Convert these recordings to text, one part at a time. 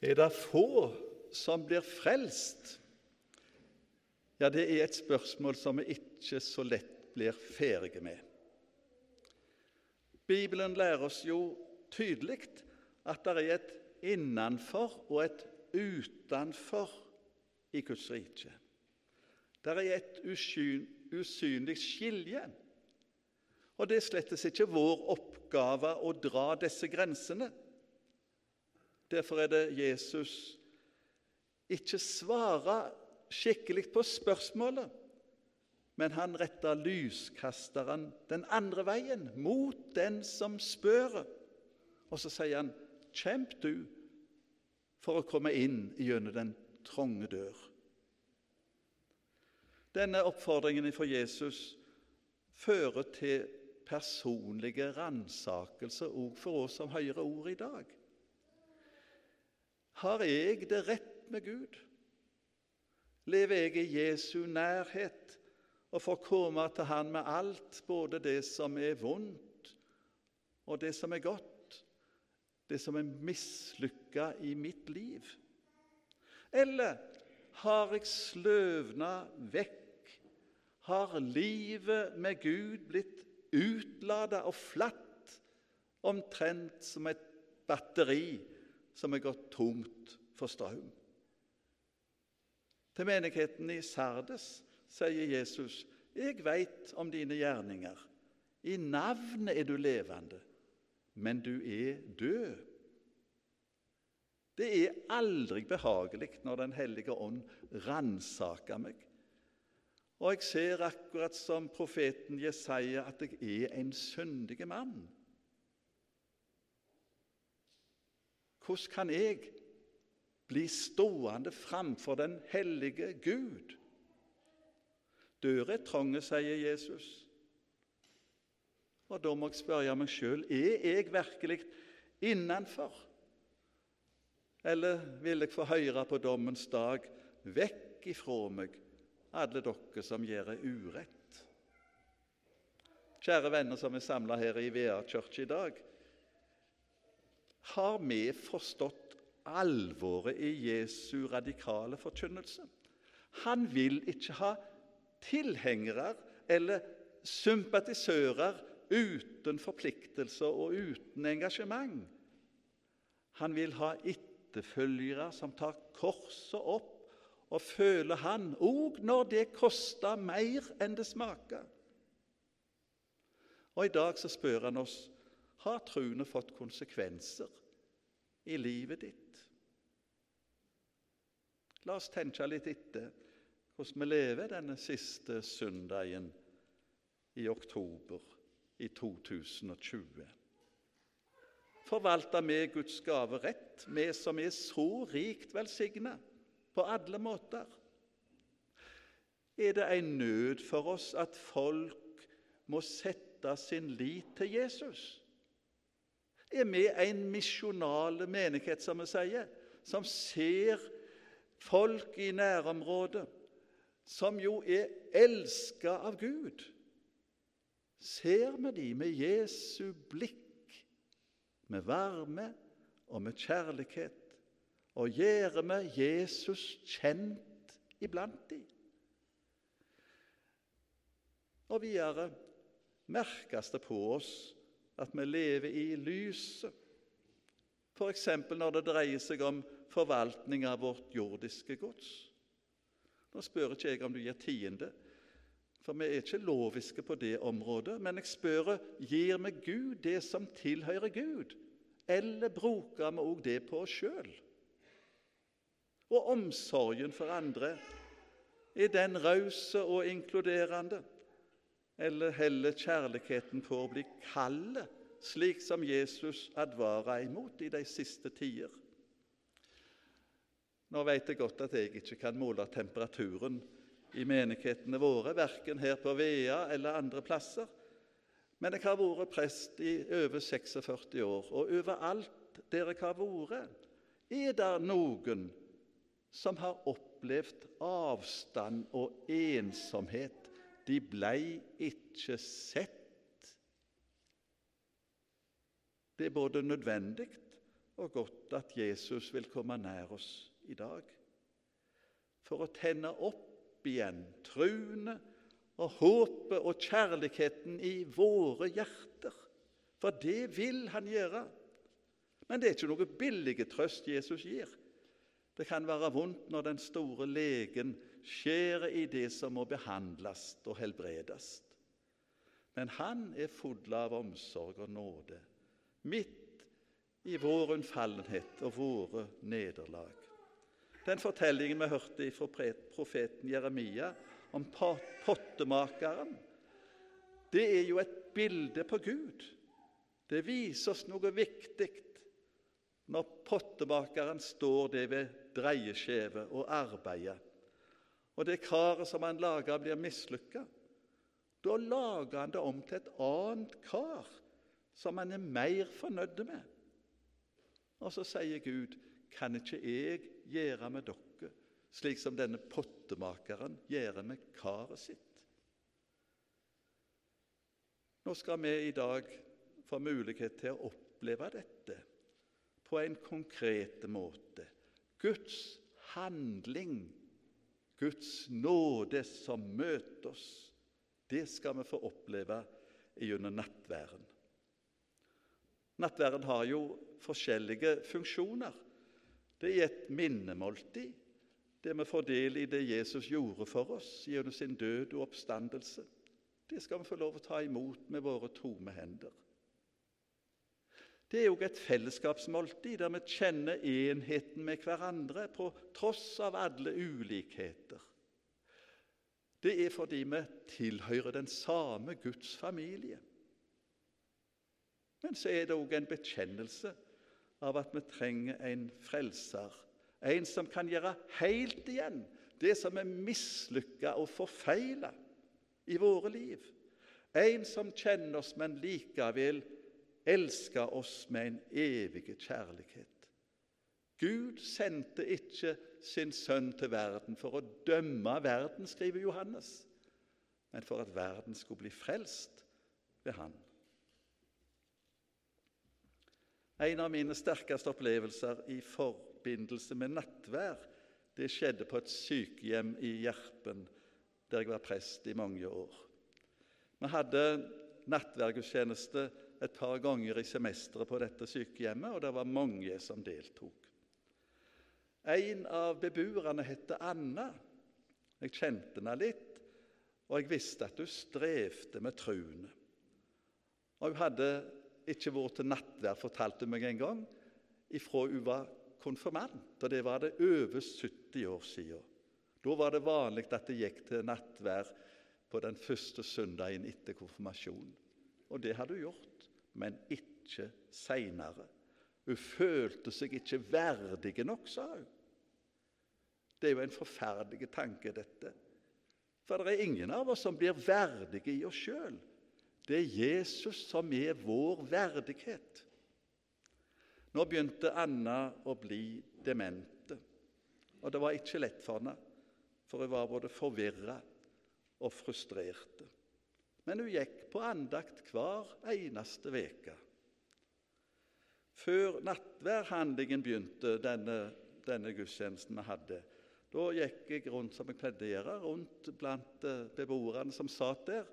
Er det få som blir frelst? Ja, det er et spørsmål som vi ikke så lett blir ferdige med. Bibelen lærer oss jo tydelig at det er et innenfor og et utenfor i Guds rike. Det er et usynlig skilje. Og det er slettes ikke vår oppgave å dra disse grensene. Derfor er det Jesus ikke svarer skikkelig på spørsmålet, men han retter lyskasteren den andre veien, mot den som spør. Og så sier han, 'Kjemp du for å komme inn gjennom den trange dør'. Denne oppfordringen fra Jesus fører til personlige ransakelser òg for oss som hører ord i dag. Har jeg det rett med Gud? Lever jeg i Jesu nærhet og får komme til Han med alt, både det som er vondt, og det som er godt, det som er mislykka i mitt liv? Eller har jeg sløvna vekk? Har livet med Gud blitt utlada og flatt, omtrent som et batteri som er gått tomt for strøm? Til menigheten i Sardes sier Jesus, 'Jeg veit om dine gjerninger. I navnet er du levende, men du er død.' Det er aldri behagelig når Den hellige ånd ransaker meg. Og jeg ser akkurat som profeten Jesaja at jeg er en syndig mann. Hvordan kan jeg bli stående framfor den hellige Gud. Døra er trang, sier Jesus. Og Da må jeg spørre meg sjøl er jeg virkelig innenfor. Eller vil jeg få høre på dommens dag vekk ifra meg, alle dere som gjør urett? Kjære venner som er samla her i Vea kirke i dag. Har vi forstått alvoret i Jesu radikale forkynnelse. Han vil ikke ha tilhengere eller sympatisører uten forpliktelser og uten engasjement. Han vil ha etterfølgere som tar korset opp og føler Han, òg når det koster mer enn det smaker. Og I dag så spør han oss har troen fått konsekvenser i livet ditt. La oss tenke litt etter hvordan vi lever denne siste søndagen i oktober i 2020. Forvalter vi Guds gave rett, vi som er så rikt velsigna på alle måter? Er det en nød for oss at folk må sette sin lit til Jesus? Er vi en misjonal menighet, som vi sier, som ser folk i nærområdet som jo er elska av Gud. Ser vi de med Jesu blikk, med varme og med kjærlighet, og gjør vi Jesus kjent iblant de? Og videre merkes det på oss at vi lever i lyset, f.eks. når det dreier seg om forvaltning av vårt jordiske gods. Nå spør ikke jeg om du gir tiende, for vi er ikke loviske på det området. Men jeg spør gir vi Gud det som tilhører Gud, eller bruker vi òg det på oss sjøl? Og omsorgen for andre, er den rause og inkluderende? Eller heller kjærligheten på å bli kallet, slik som Jesus advarer imot i de siste tider? Nå vet jeg godt at jeg ikke kan måle temperaturen i menighetene våre, verken her på Vea eller andre plasser. Men jeg har vært prest i over 46 år, og overalt der jeg har vært, er det noen som har opplevd avstand og ensomhet. De blei ikke sett. Det er både nødvendig og godt at Jesus vil komme nær oss i dag. For å tenne opp igjen truene og håpet og kjærligheten i våre hjerter. For det vil han gjøre. Men det er ikke noe billige trøst Jesus gir. Det kan være vondt når den store legen skjærer i det som må behandles og helbredes. Men han er full av omsorg og nåde, midt i vår unnfallenhet og våre nederlag. Den fortellingen vi hørte fra profeten Jeremia om pottemakeren, det er jo et bilde på Gud. Det viser oss noe viktig når pottemakeren står det ved dreieskjevet og arbeider, og det karet som han lager, blir mislykka. Da lager han det om til et annet kar som han er mer fornøyd med. Og så sier Gud, 'Kan ikke jeg gjøre med dere slik som denne pottemakeren gjør med karet sitt?' Nå skal vi i dag få mulighet til å oppleve dette på en konkret måte. Guds handling, Guds nåde som møter oss, det skal vi få oppleve gjennom nattværen. Nattværen har jo forskjellige funksjoner. Det er et minnemåltid, det vi får del i det Jesus gjorde for oss gjennom sin død og oppstandelse. Det skal vi få lov å ta imot med våre tomme hender. Det er òg et fellesskapsmåltid der vi kjenner enheten med hverandre på tross av alle ulikheter. Det er fordi vi tilhører den samme Guds familie. Men så er det òg en bekjennelse av at vi trenger en frelser. En som kan gjøre helt igjen det som er mislykka og forfeila i våre liv. En som kjenner oss, men likevel elsker oss med en evig kjærlighet. Gud sendte ikke sin sønn til verden for å dømme verden, skriver Johannes, men for at verden skulle bli frelst ved Han. En av mine sterkeste opplevelser i forbindelse med nattvær det skjedde på et sykehjem i Gjerpen, der jeg var prest i mange år. Vi hadde nattværgudstjeneste et par ganger i semesteret på dette sykehjemmet, og det var mange som deltok. En av beboerne het Anna. Jeg kjente henne litt, og jeg visste at hun strevde med truene. Og Hun hadde ikke vært til nattvær, fortalte meg en gang, ifra hun var konfirmant. Og det var det over 70 år siden. Da var det vanlig at det gikk til nattvær på den første søndagen etter konfirmasjonen. Og det hadde hun gjort, men ikke seinere. Hun følte seg ikke verdig nok, sa hun. Det er jo en forferdelig tanke, dette. For det er ingen av oss som blir verdige i oss sjøl. Det er Jesus som er vår verdighet. Nå begynte Anna å bli demente, og det var ikke lett for henne, for hun var både forvirra og frustrert. Men hun gikk på andakt hver eneste veke. Før nattværhandlingen begynte, denne, denne gudstjenesten vi hadde, da gikk jeg rundt som jeg pleide å gjøre, rundt blant eh, beboerne som satt der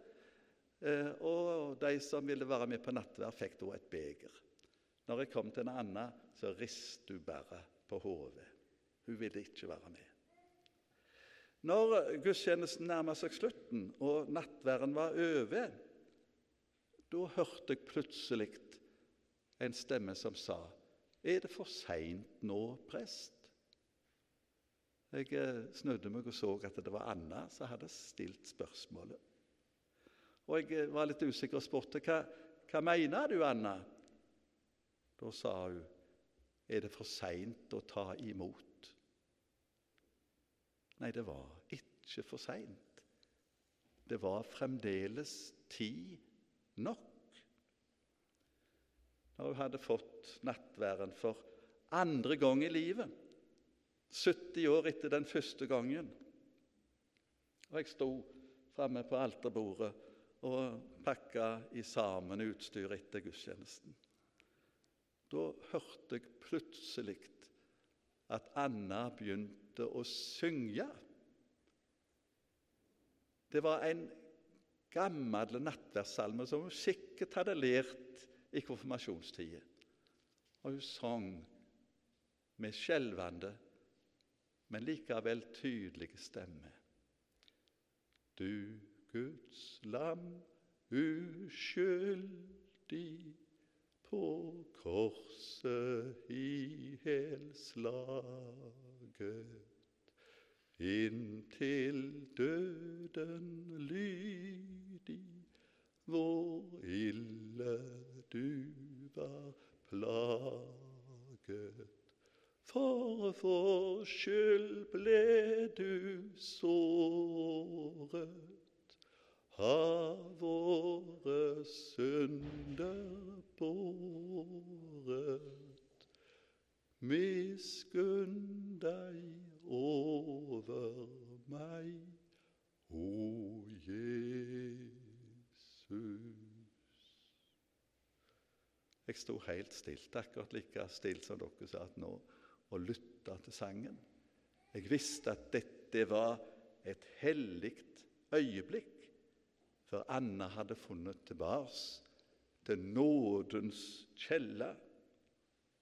og de som ville være med på nattverd, fikk da et beger. Når jeg kom til en annen, så ristet hun bare på hodet. Hun ville ikke være med. Når gudstjenesten nærma seg slutten og nattverden var over, da hørte jeg plutselig en stemme som sa, 'Er det for seint nå, prest?' Jeg eh, snudde meg og så at det var Anna som hadde stilt spørsmålet. Og jeg eh, var litt usikker og spurte hva, hva mener du, Anna? Da sa hun er det for seint å ta imot. Nei, det var ikke for seint. Det var fremdeles tid nok. Når hun hadde fått nattværen for andre gang i livet, 70 år etter den første gangen. Og jeg sto framme på alterbordet og pakka i sammen utstyr etter gudstjenesten. Da hørte jeg plutselig at Anna begynte å synge. Det var en gammel nattverdssalme som hun sikkert hadde lært i konfirmasjonstida. Og hun sang med skjelvende, men likevel tydelige stemme. Du Guds lam, uskyldig på korset i helslaget. inntil døden lydig, hvor ille du var plaget. For vår skyld ble du såret, har våre synder båret. Miskunn deg over meg, o Jesus. Jeg sto helt stilt, akkurat like stilt som dere satt nå, og lytta til sangen. Jeg visste at dette var et hellig øyeblikk, for Anna hadde funnet tilbake til nådens kjelle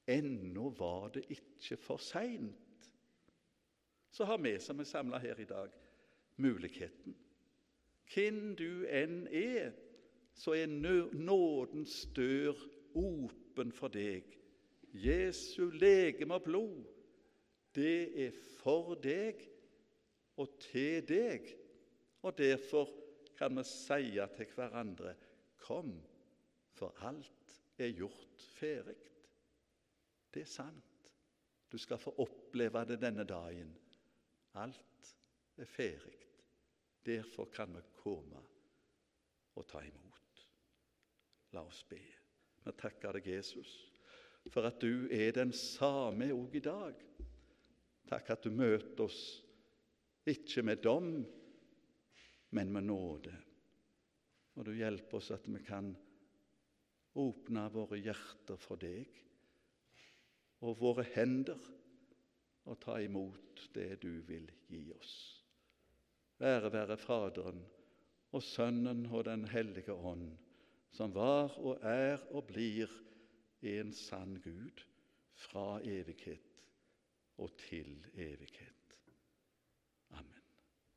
Ennå var det ikke for seint. Så har vi som er samla her i dag, muligheten. Hvem du enn er, så er nådens dør åpen for deg. Jesu legeme og blod, det er for deg og til deg. Og derfor kan vi si til hverandre Kom, for alt er gjort ferdig. Det er sant. Du skal få oppleve det denne dagen. Alt er ferdig. Derfor kan vi komme og ta imot. La oss be. Vi takker deg, Jesus, for at du er den samme òg i dag. Takk at du møter oss ikke med dom, men med nåde. Og du hjelper oss at vi kan åpne våre hjerter for deg og våre hender og ta imot det du vil gi oss. Ære være Faderen og Sønnen og Den hellige ånd, som var og er og blir en sann Gud fra evighet og til evighet.